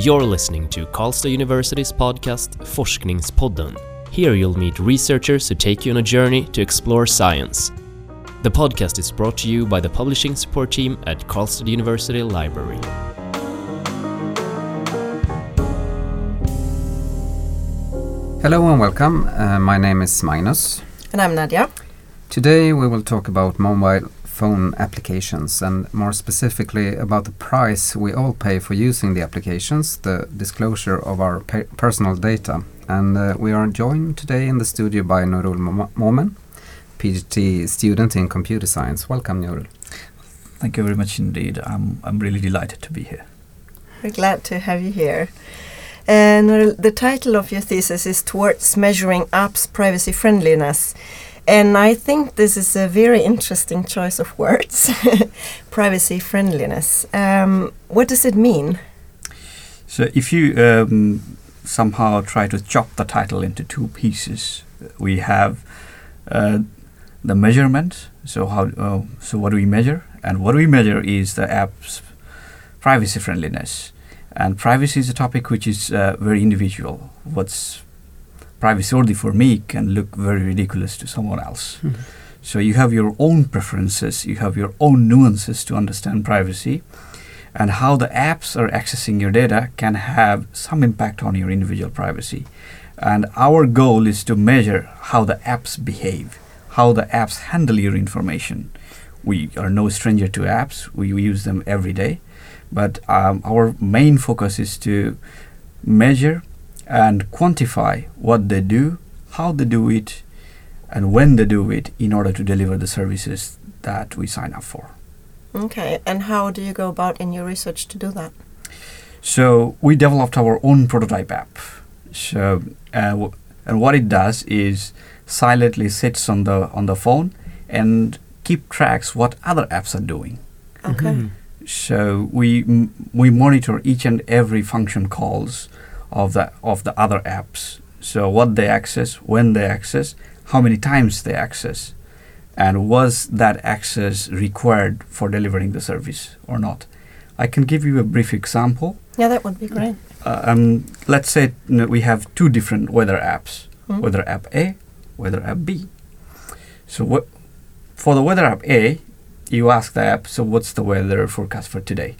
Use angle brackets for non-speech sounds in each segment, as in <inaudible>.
You're listening to Karlstad University's podcast Forskningspodden. Here you'll meet researchers who take you on a journey to explore science. The podcast is brought to you by the publishing support team at Karlstad University Library. Hello and welcome. Uh, my name is Magnus. And I'm Nadia. Today we will talk about mobile phone applications and more specifically about the price we all pay for using the applications, the disclosure of our pe- personal data. And uh, we are joined today in the studio by Nurul Mo- Momen, PhD student in computer science. Welcome, Nurul. Thank you very much indeed. I'm, I'm really delighted to be here. We're glad to have you here. And uh, the title of your thesis is Towards Measuring Apps Privacy Friendliness. And I think this is a very interesting choice of words <laughs> privacy friendliness. Um, what does it mean? So, if you um, somehow try to chop the title into two pieces, we have uh, the measurement. So, how uh, so what do we measure? And what we measure is the app's privacy friendliness. And privacy is a topic which is uh, very individual. What's privacy worthy for me can look very ridiculous to someone else. Mhm. So you have your own preferences, you have your own nuances to understand privacy, and how the apps are accessing your data can have some impact on your individual privacy. And our goal is to measure how the apps behave, how the apps handle your information. We are no stranger to apps, we use them every day, but um, our main focus is to measure and quantify what they do, how they do it, and when they do it in order to deliver the services that we sign up for. Okay, and how do you go about in your research to do that? So we developed our own prototype app. So uh, w- and what it does is silently sits on the on the phone and keep tracks what other apps are doing. Okay. Mhm. So we m- we monitor each and every function calls of the of the other apps. So what they access, when they access, how many times they access, and was that access required for delivering the service or not. I can give you a brief example. Yeah, that would be great. Uh, um, let's say you know, we have two different weather apps, Hmm? weather app A, weather app B. So what for the weather app A, you ask the app, so what's the weather forecast for today?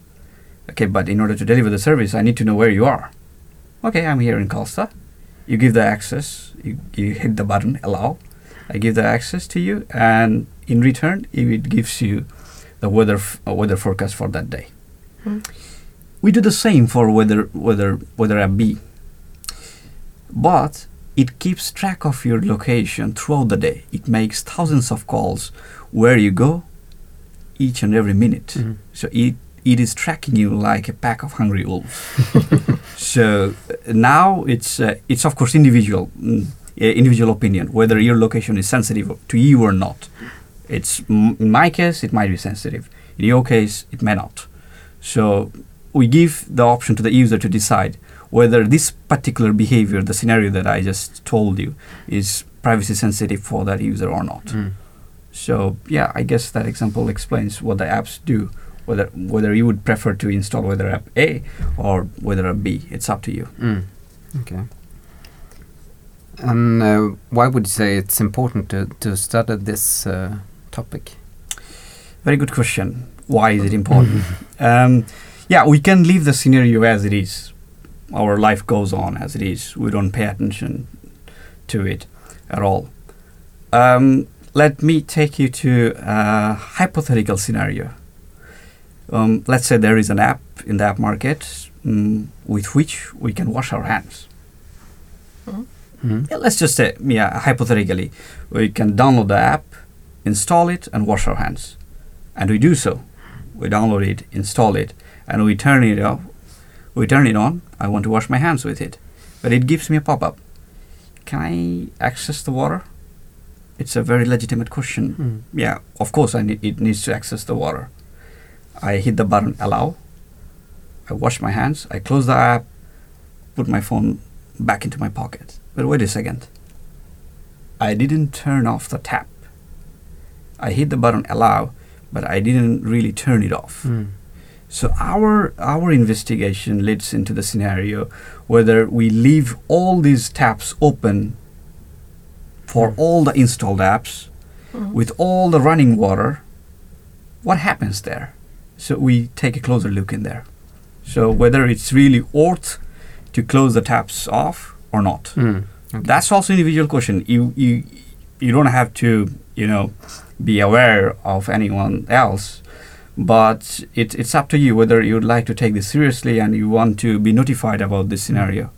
Okay, but in order to deliver the service, I need to know where you are. Okay, I'm here in Karlstad. You give the access, you, you hit the button, allow. I give the access to you, and in return, it gives you the weather f- uh, weather forecast for that day. Hmm. We do the same for weather weather weather app B, but it keeps track of your location throughout the day. It makes thousands of calls where you go each and every minute. Mhm. So it it is tracking you like a pack of hungry wolves. <laughs> so now it's uh, it's of course individual mm, uh, individual opinion whether your location is sensitive to you or not. It's m- in my case it might be sensitive. In your case it may not. So we give the option to the user to decide whether this particular behavior, the scenario that I just told you, is privacy sensitive for that user or not. Mm. So yeah, I guess that example explains what the apps do. Whether whether you would prefer to install Weather App A or Weather App B, it's up to you. Mm. Okay. And uh, why would you say it's important to, to study this uh, topic? Very good question. Why is it important? <laughs> um, yeah, we can leave the scenario as it is. Our life goes on as it is. We don't pay attention to it at all. Um, let me take you to a hypothetical scenario. Um, let's say there is an app in the app market mm, with which we can wash our hands. Mm. Yeah, let's just say, yeah, hypothetically, we can download the app, install it, and wash our hands. And we do so. We download it, install it, and we turn it off. We turn it on. I want to wash my hands with it, but it gives me a pop-up. Can I access the water? It's a very legitimate question. Mm. Yeah, of course, I need, it needs to access the water. I hit the button allow. I wash my hands. I close the app, put my phone back into my pocket. But wait a second. I didn't turn off the tap. I hit the button allow, but I didn't really turn it off. Mm. So our our investigation leads into the scenario whether we leave all these tabs open for Mm. all the installed apps Mhm. with all the running water, what happens there? So we take a closer look in there. So whether it's really worth to close the taps off or not. Mm. Okay. That's also an individual question. You you you don't have to you know be aware of anyone else, but it, it's up to you whether you'd like to take this seriously and you want to be notified about this scenario.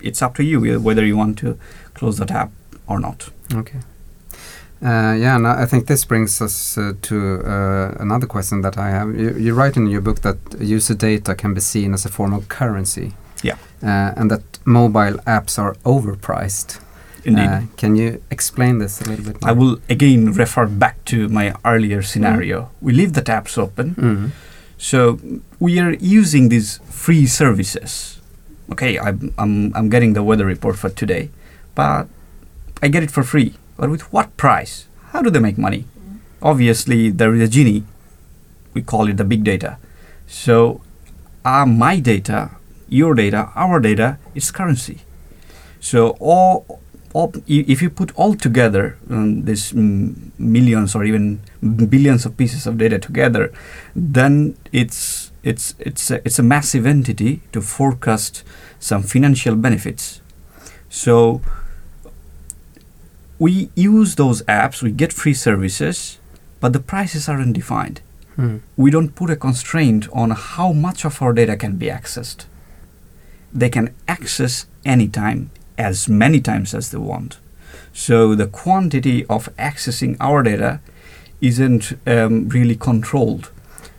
It's up to you whether you want to close the tap or not. Okay. Uh, yeah, and I think this brings us uh, to uh, another question that I have. You, you write in your book that user data can be seen as a form of currency. Yeah. Uh, and that mobile apps are overpriced. Indeed. Uh, can you explain this a little bit more? I will again refer back to my earlier scenario. We leave the taps open. Mm. So we are using these free services. Okay, I'm, I'm, I'm getting the weather report for today, but I get it for free. But with what price? How do they make money? Obviously, there is a genie. We call it the big data. So uh, my data, your data, our data is currency. So all, all if you put all together um, this mm, millions or even billions of pieces of data together, then it's it's it's a, it's a massive entity to forecast some financial benefits. So we use those apps, we get free services, but the prices aren't defined. Mm. We don't put a constraint on how much of our data can be accessed. They can access anytime, as many times as they want. So the quantity of accessing our data isn't um, really controlled.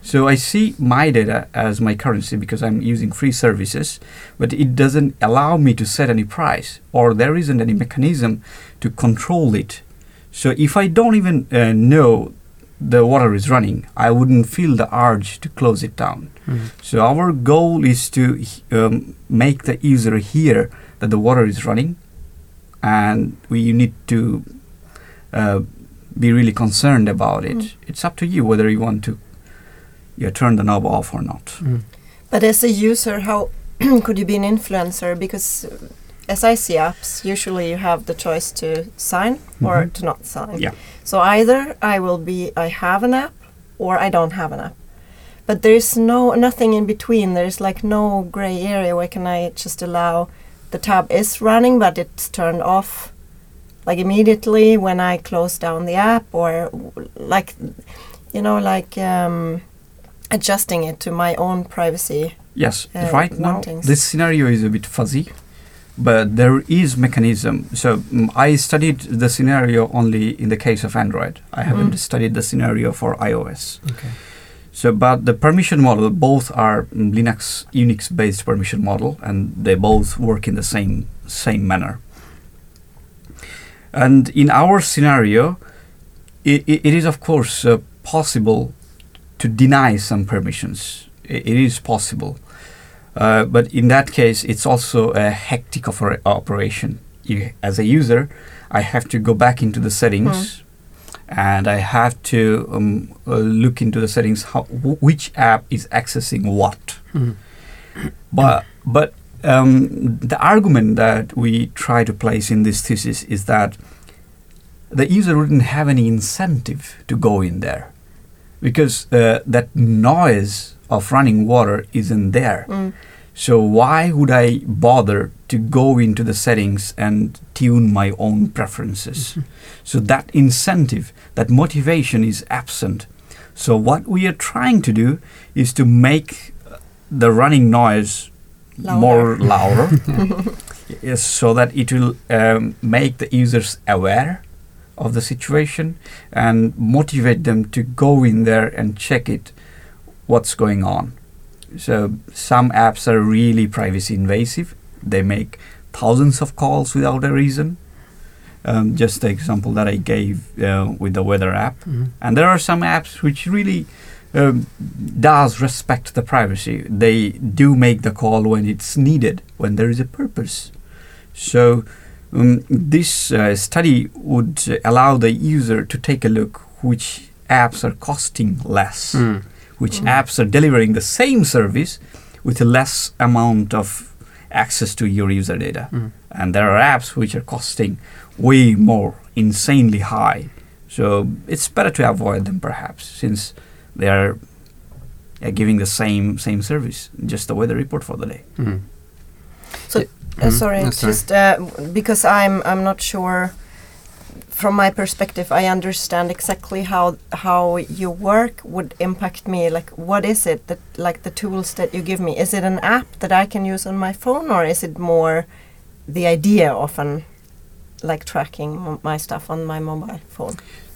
So I see my data as my currency because I'm using free services, but it doesn't allow me to set any price or there isn't any mechanism to control it. So if I don't even uh, know the water is running, I wouldn't feel the urge to close it down. Mm. So our goal is to um, make the user hear that the water is running, and we need to uh, be really concerned about it. Mm. It's up to you whether you want to yeah, turn the knob off or not. Mm. But as a user, how <clears throat> could you be an influencer? Because uh, as I see apps, usually you have the choice to sign or Mhm. to not sign. Yeah. So either I will be I have an app or I don't have an app. But there's no nothing in between. There's like no gray area where can I just allow the tab is running but it's turned off like immediately when I close down the app or like you know like um, adjusting it to my own privacy. Yes, Uh, right now wantings. this scenario is a bit fuzzy, but there is mechanism. So mm, I studied the scenario only in the case of Android. I haven't Mm. studied the scenario for iOS. Okay. So, but the permission model, both are mm, Linux Unix-based permission model, and they both work in the same same manner. And in our scenario, i i- it is of course uh, possible to deny some permissions. I- it is possible, uh, but in that case, it's also a hectic opera- operation. You, as a user, I have to go back into the settings and I have to um, uh, look into the settings how w- which app is accessing what. Mm. But but um, the argument that we try to place in this thesis is that the user wouldn't have any incentive to go in there because uh, that noise of running water isn't there. Mm. So why would I bother to go into the settings and tune my own preferences? So that incentive, that motivation is absent. So what we are trying to do is to make uh, the running noise Louder. more louder, <laughs> yes, so that it will um, make the users aware of the situation and motivate them to go in there and check it, what's going on. So some apps are really privacy invasive. They make thousands of calls without a reason. Um, just the example that I gave uh, with the weather app. Mm. And there are some apps which really um, does respect the privacy. They do make the call when it's needed, when there is a purpose. So um, this uh, study would uh, allow the user to take a look which apps are costing less, Mm. which Mm. apps are delivering the same service with a less amount of access to your user data. Mm. And there are apps which are costing way more, insanely high. So it's better to avoid them perhaps, since they are uh, giving the same same service, just the weather report for the day. So, Mm, sorry, no, sorry. just uh, because I'm I'm not sure. From my perspective, I understand exactly how how your work would impact me. Like, what is it that like the tools that you give me? Is it an app that I can use on my phone, or is it more the idea of an like tracking m- my stuff on my mobile phone?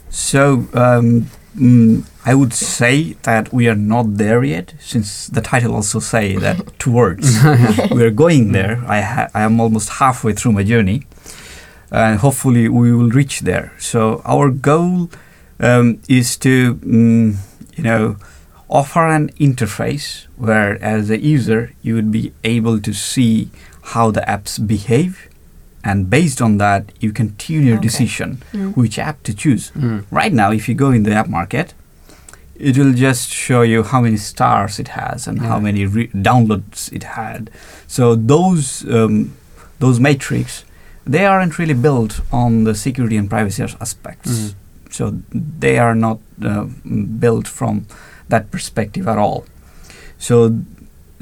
So um, mm, I would say that we are not there yet, since the title also say <laughs> that towards <laughs> we are going there. I ha- I am almost halfway through my journey, and hopefully we will reach there. So our goal um, is to mm, you know offer an interface where, as a user, you would be able to see how the apps behave, and based on that, you can tune your Okay. decision Mm. which app to choose. Mm. Right now, if you go in the app market, it will just show you how many stars it has and how many re- downloads it had. So those um, those metrics, they aren't really built on the security and privacy aspects. Mm. So they are not uh, built from that perspective at all. So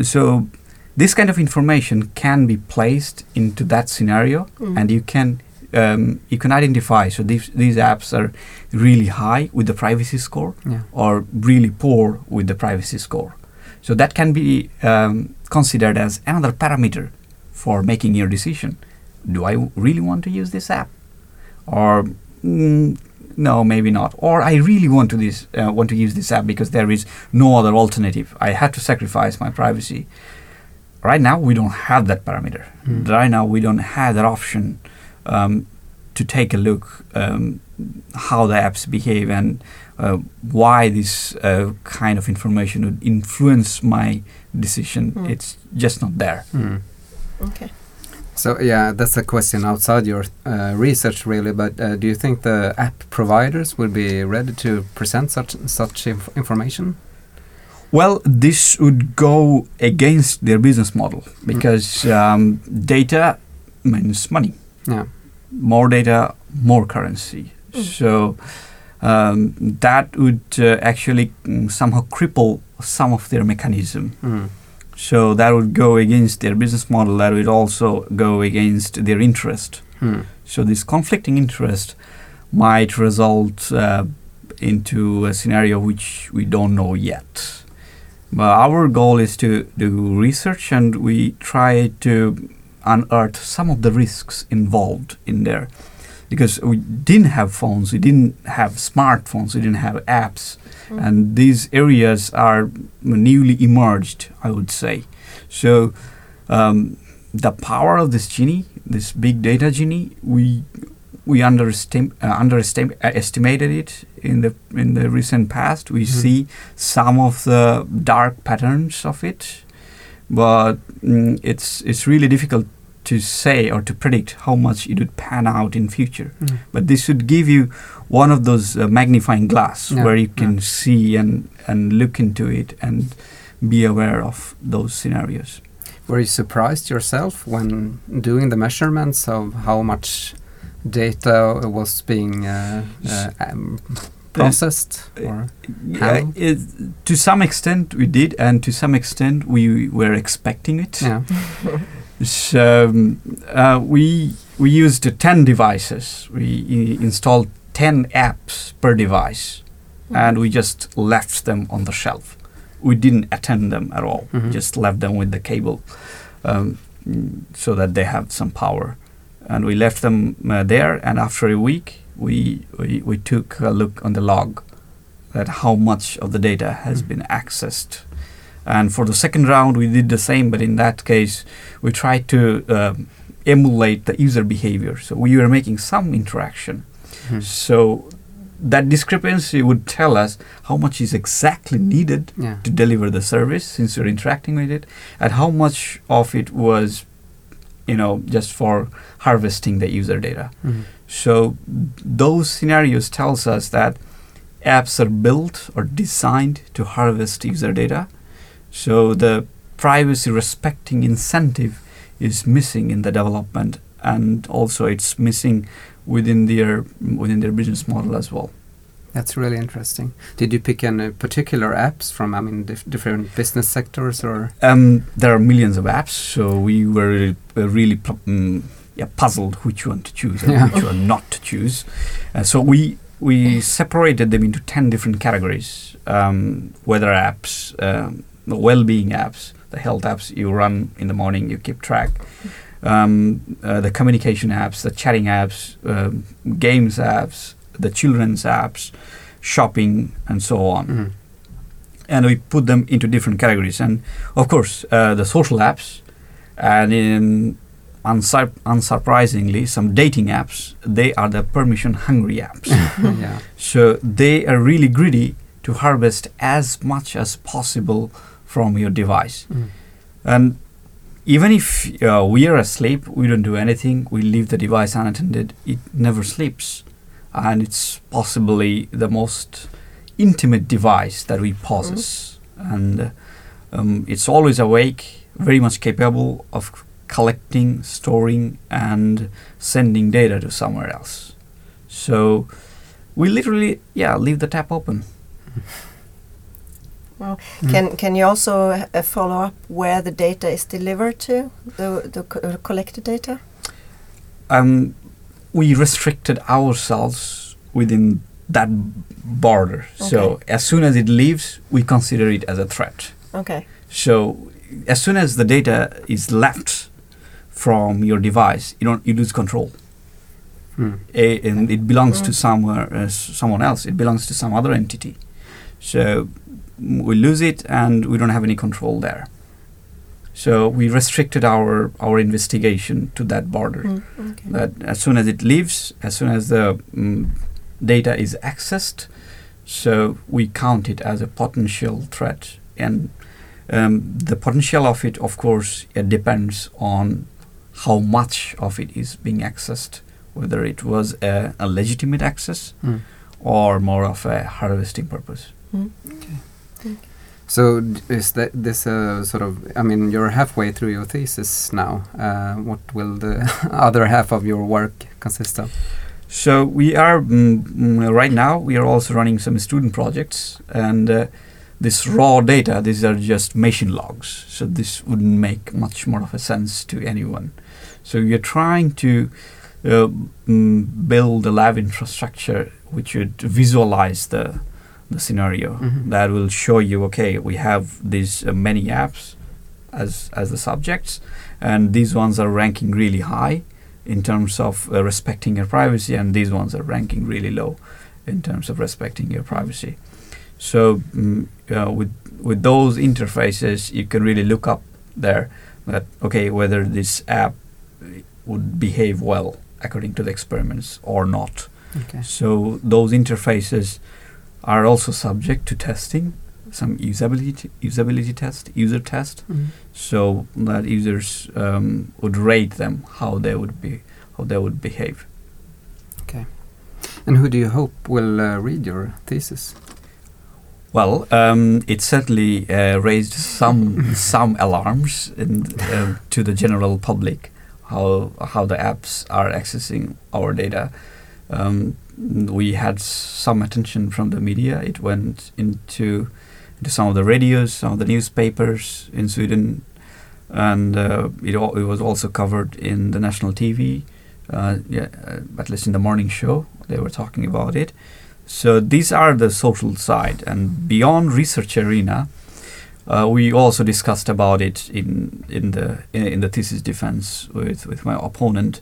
so this kind of information can be placed into that scenario Mm. and you can um, you can identify so these these apps are really high with the privacy score Yeah. or really poor with the privacy score. So that can be um, considered as another parameter for making your decision. Do i w- really want to use this app? Or mm, no maybe not. Or i really want to this uh, want to use this app because there is no other alternative. I had to sacrifice my privacy right now we don't have that parameter Mm. right now we don't have that option um, to take a look um, how the apps behave and uh, why this uh, kind of information would influence my decision Mm. it's just not there Mm. Okay. So yeah, that's a question outside your uh, research, really. But uh, do you think the app providers will be ready to present such such inf information? Well, this would go against their business model because um, data means money. Yeah. More data, more currency. Mm. So um, that would uh, actually mm, somehow cripple some of their mechanism. Mm. So that would go against their business model. That would also go against their interest. Mm. So this conflicting interest might result uh, into a scenario which we don't know yet. But our goal is to do research and we try to unearth some of the risks involved in there. Because we didn't have phones, we didn't have smartphones, we didn't have apps, Mm. and these areas are newly emerged, I would say. So um, the power of this genie, this big data genie, we we underestim- uh, underestim- uh, it in the in the recent past. We Mhm. see some of the dark patterns of it, but mm, it's it's really difficult to say or to predict how much it would pan out in future. Mm. But this should give you one of those uh, magnifying glass Yeah, where you can yeah. see and and look into it and be aware of those scenarios. Were you surprised yourself when doing the measurements of how much data was being uh, uh, um, processed? Or Yeah, it, to some extent we did, and to some extent we were expecting it. yeah. <laughs> So um, uh, we we used uh, ten devices. We installed ten apps per device, and we just left them on the shelf. We didn't attend them at all. Mhm. Just left them with the cable, um, mm, so that they have some power. And we left them uh, there. And after a week, we, we we took a look on the log, at how much of the data has Mhm. been accessed. And for the second round, we did the same, but in that case, we tried to um, emulate the user behavior. So we were making some interaction. Mhm. So that discrepancy would tell us how much is exactly needed Yeah. to deliver the service since you're interacting with it, and how much of it was, you know, just for harvesting the user data. Mhm. So those scenarios tells us that apps are built or designed to harvest user data. So the privacy respecting incentive is missing in the development and also it's missing within their within their business model as well. That's really interesting. Did you pick any particular apps from, I mean, dif- different business sectors or? Um, there are millions of apps, so we were uh, really mm, yeah, puzzled which one to choose and Yeah. which one not to choose. Uh, so we we separated them into ten different categories: um, weather apps, um, the well-being apps, the health apps you run in the morning, you keep track. Um, uh, the communication apps, the chatting apps, um, games apps, the children's apps, shopping, and so on Mhm. and we put them into different categories. And of course, uh, the social apps, and in unsur- unsurprisingly, some dating apps. They are the permission-hungry apps. <laughs> yeah. so they are really greedy to harvest as much as possible from your device. Mm. And even if uh, we are asleep, we don't do anything. We leave the device unattended. It never sleeps, and it's possibly the most intimate device that we possess. And uh, um, it's always awake, very much capable of collecting, storing, and sending data to somewhere else. So we literally, yeah, leave the tap open. Well, Mm. Can can you also uh, follow up where the data is delivered to the the co- collected data? um, we restricted ourselves within that border. So as soon as it leaves, we consider it as a threat. Okay. So as soon as the data is left from your device, you don't you lose control. Mm. A, and it belongs to Mm. somewhere uh, someone else. It belongs to some other entity. So we lose it, and we don't have any control there. So we restricted our our investigation to that border Mm, okay. that as soon as it leaves, as soon as the mm, data is accessed, so we count it as a potential threat. And um, the potential of it, of course, it depends on how much of it is being accessed, whether it was a, a legitimate access Mm. or more of a harvesting purpose. Mm. So is that this uh, sort of? I mean, you're halfway through your thesis now. Uh, what will the <laughs> other half of your work consist of? So we are mm, mm, right now. We are also running some student projects, and uh, this raw data. These are just machine logs. So this wouldn't make much more of a sense to anyone. So we are trying to uh, mm, build a lab infrastructure which would visualize the the scenario Mhm. that will show you. Okay, we have these uh, many apps as as the subjects, and these ones are ranking really high in terms of uh, respecting your privacy, and these ones are ranking really low in terms of respecting your privacy. So mm, uh, with with those interfaces, you can really look up there that okay whether this app would behave well according to the experiments or not. Okay. So those interfaces are also subject to testing, some usability usability test, user test, Mm. so that users um, would rate them how they would be how they would behave. Okay, and who do you hope will uh, read your thesis? Well, um, it certainly uh, raised some <laughs> some alarms in, uh, to the general public how how the apps are accessing our data. Um, we had some attention from the media. It went into into some of the radios, some of the newspapers in Sweden, and uh, it al- it was also covered in the national TV. Uh, yeah, at least in the morning show, they were talking about it. So these are the social side, and beyond research arena, uh, we also discussed about it in in the in, in the thesis defense with with my opponent.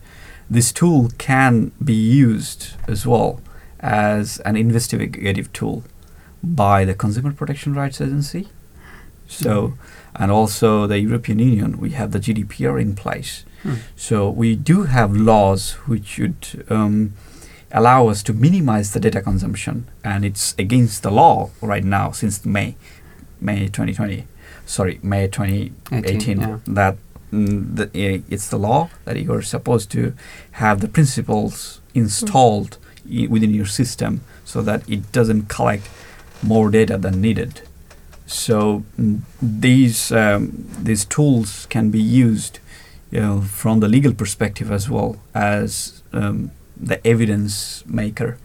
This tool can be used as well as an investigative tool by the Consumer Protection Rights Agency. So, and also the European Union, we have the GDPR in place. Hmm. So we do have laws which should um, allow us to minimize the data consumption, and it's against the law right now since May, May 2020. Sorry, May 2018. 18, yeah. That the, uh, it's the law that you're supposed to have the principles installed i- within your system so that it doesn't collect more data than needed. So mm, these um, these tools can be used, you know, from the legal perspective as well as um, the evidence maker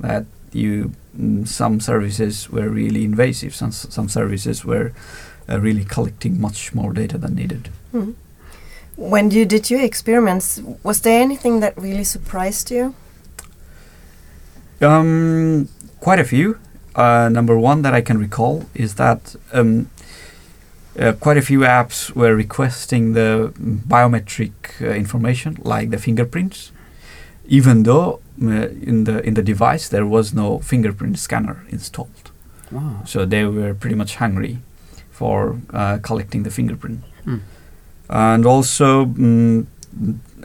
that you mm, some services were really invasive, some some services were uh, really collecting much more data than needed. Mhm. When you did your experiments, was there anything that really surprised you? Um, quite a few. Uh, number one that I can recall is that um, uh, quite a few apps were requesting the biometric uh, information, like the fingerprints, even though uh, in the in the device there was no fingerprint scanner installed. Wow. So they were pretty much hungry for uh, collecting the fingerprint. Mm. And also, mm,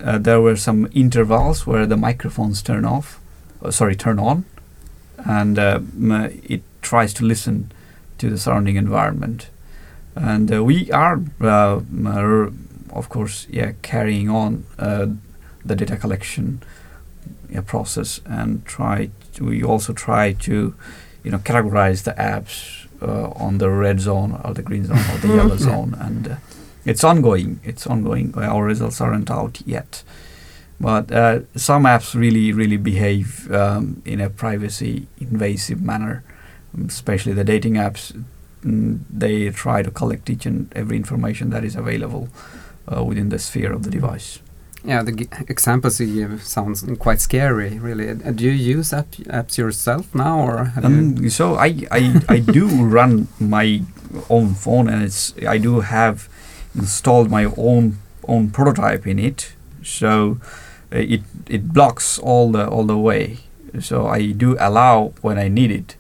uh, there were some intervals where the microphones turn off, uh, sorry, turn on, and uh, it tries to listen to the surrounding environment. And uh, we are, uh, of course, yeah, carrying on uh, the data collection yeah, process and try. To, we also try to, you know, categorize the apps uh, on the red zone or the green zone or the yellow zone, and uh, it's ongoing. It's ongoing. Our results aren't out yet, but uh, some apps really, really behave um, in a privacy invasive manner. um, Especially the dating apps, mm, they try to collect each and every information that is available uh, within the sphere of the device. Yeah, the g- examples you give sounds quite scary, really. Uh, do you use app apps yourself now, or? Um, so I, I, I do <laughs> run my own phone, and it's I do have installed my own own prototype in it. So uh, it it blocks all the all the way. So I do allow when I need it.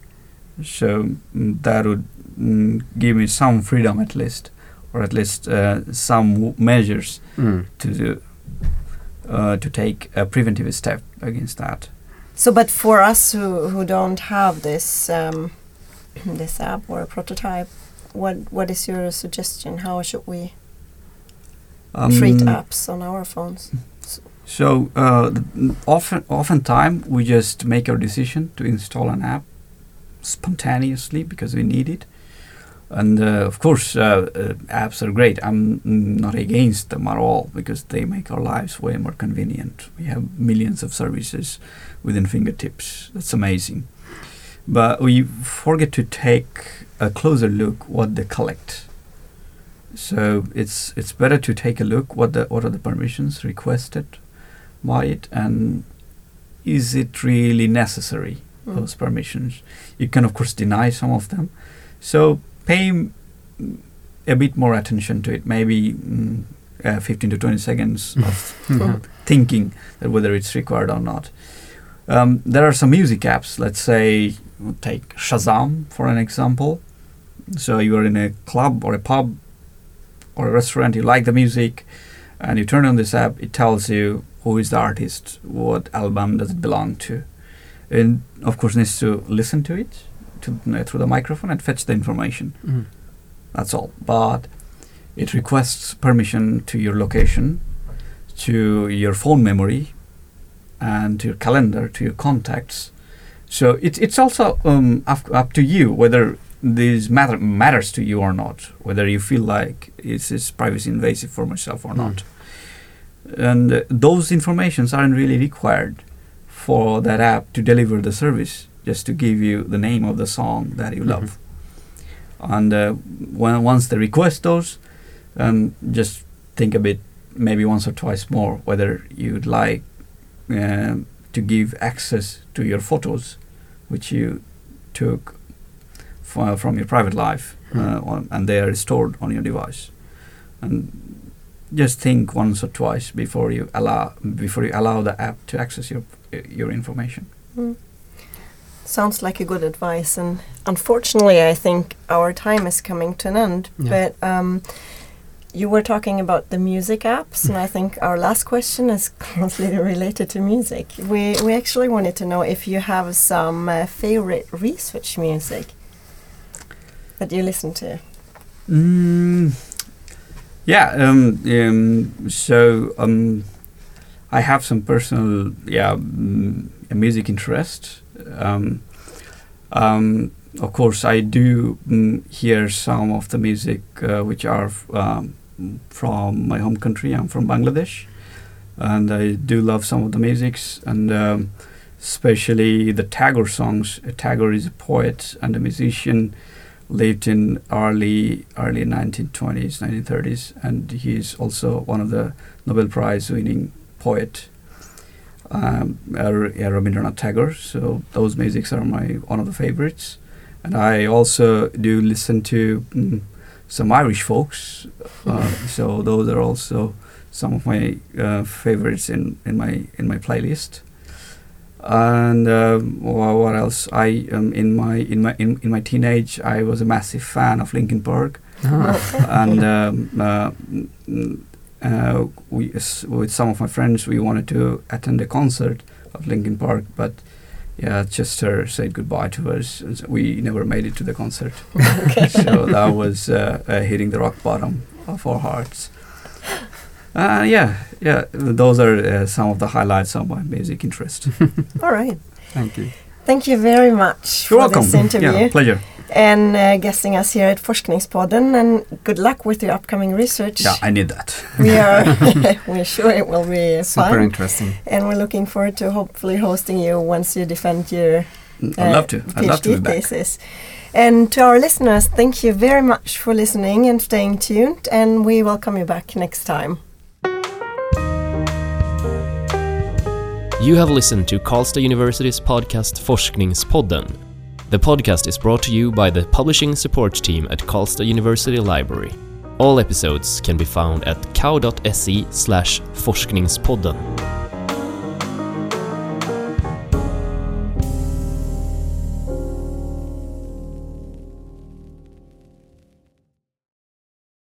So mm, that would mm, give me some freedom at least, or at least uh, some measures Mm. to do, uh, to take a preventive step against that. So, but for us who, who don't have this um, <clears throat> this app or a prototype, what what is your suggestion? How should we Um, apps on our phones? So uh, often, oftentimes we just make our decision to install an app spontaneously because we need it. And uh, of course, uh, uh, apps are great. I'm not against them at all because they make our lives way more convenient. We have millions of services within fingertips. That's amazing. But we forget to take a closer look what they collect. So it's it's better to take a look what the what are the permissions requested by it and is it really necessary Mm. those permissions? You can of course deny some of them. So pay m- a bit more attention to it maybe mm, uh, 15 to 20 seconds of <laughs> Mhm. thinking that whether it's required or not. Um, there are some music apps let's say take shazam for an example. So you are in a club or a pub or a restaurant you like the music and you turn on this app it tells you who is the artist what album does it belong to. And of course needs to listen to it to, uh, through the microphone and fetch the information. Mm. that's all. But it requests permission to your location to your phone memory and to your calendar to your contacts. So it's it's also um, up, up to you whether this matter matters to you or not whether you feel like it's, it's privacy invasive for myself or Mm. not. And uh, those informations aren't really required for that app to deliver the service just to give you the name of the song that you love. And uh, when once they request those um, just think a bit maybe once or twice more whether you'd like um to give access to your photos which you took f- from your private life uh, Hmm. on, and they are stored on your device and just think once or twice before you allow before you allow the app to access your your information Mm. Sounds like a good advice, and unfortunately, I think our time is coming to an end. Yeah. But um, you were talking about the music apps, and I think our last question is <laughs> closely related to music. We we actually wanted to know if you have some uh, favorite research music that you listen to. Mm, yeah. Um, um, so um, I have some personal, yeah, mm, music interest. Um, Um, of course, I do mm, hear some of the music uh, which are um, from my home country. I'm from Bangladesh, and I do love some of the musics, and especially the Tagore songs. Tagore is a poet and a musician, lived in early early 1920s, 1930s, and he's also one of the Nobel Prize winning poet. Um, uh, Rabindranath Tagore. So those musics are my one of the favorites and I also do listen to mm, some Irish folks. Uh, <laughs> so those are also some of my uh, favorites in, in my in my playlist. And wha- what else? I um, in my in my in, in my teenage, I was a massive fan of Linkin Park, Ah, and um, uh, mm, uh, we s- with some of my friends we wanted to attend a concert of Linkin Park, but yeah, Chester said goodbye to us. and so We never made it to the concert, <laughs> so that was uh, uh, hitting the rock bottom of our hearts. Uh, yeah, yeah, those are uh, some of the highlights of my music interest. <laughs> All right. Thank you. Thank you very much You're for welcome. this interview Yeah, pleasure. and uh, guesting us here at Forskningspodden. And good luck with your upcoming research. Yeah, I need that. we are <laughs> <laughs> we're sure it will be Super fun, interesting. and we're looking forward to hopefully hosting you once you defend your I'd uh, love to. I'd love to PhD thesis. And to our listeners, thank you very much for listening and staying tuned. And we welcome you back next time. You have listened to Karlstad University's podcast Forskningspodden. The podcast is brought to you by the publishing support team at Karlstad University Library. All episodes can be found at kau.se slash forskningspodden.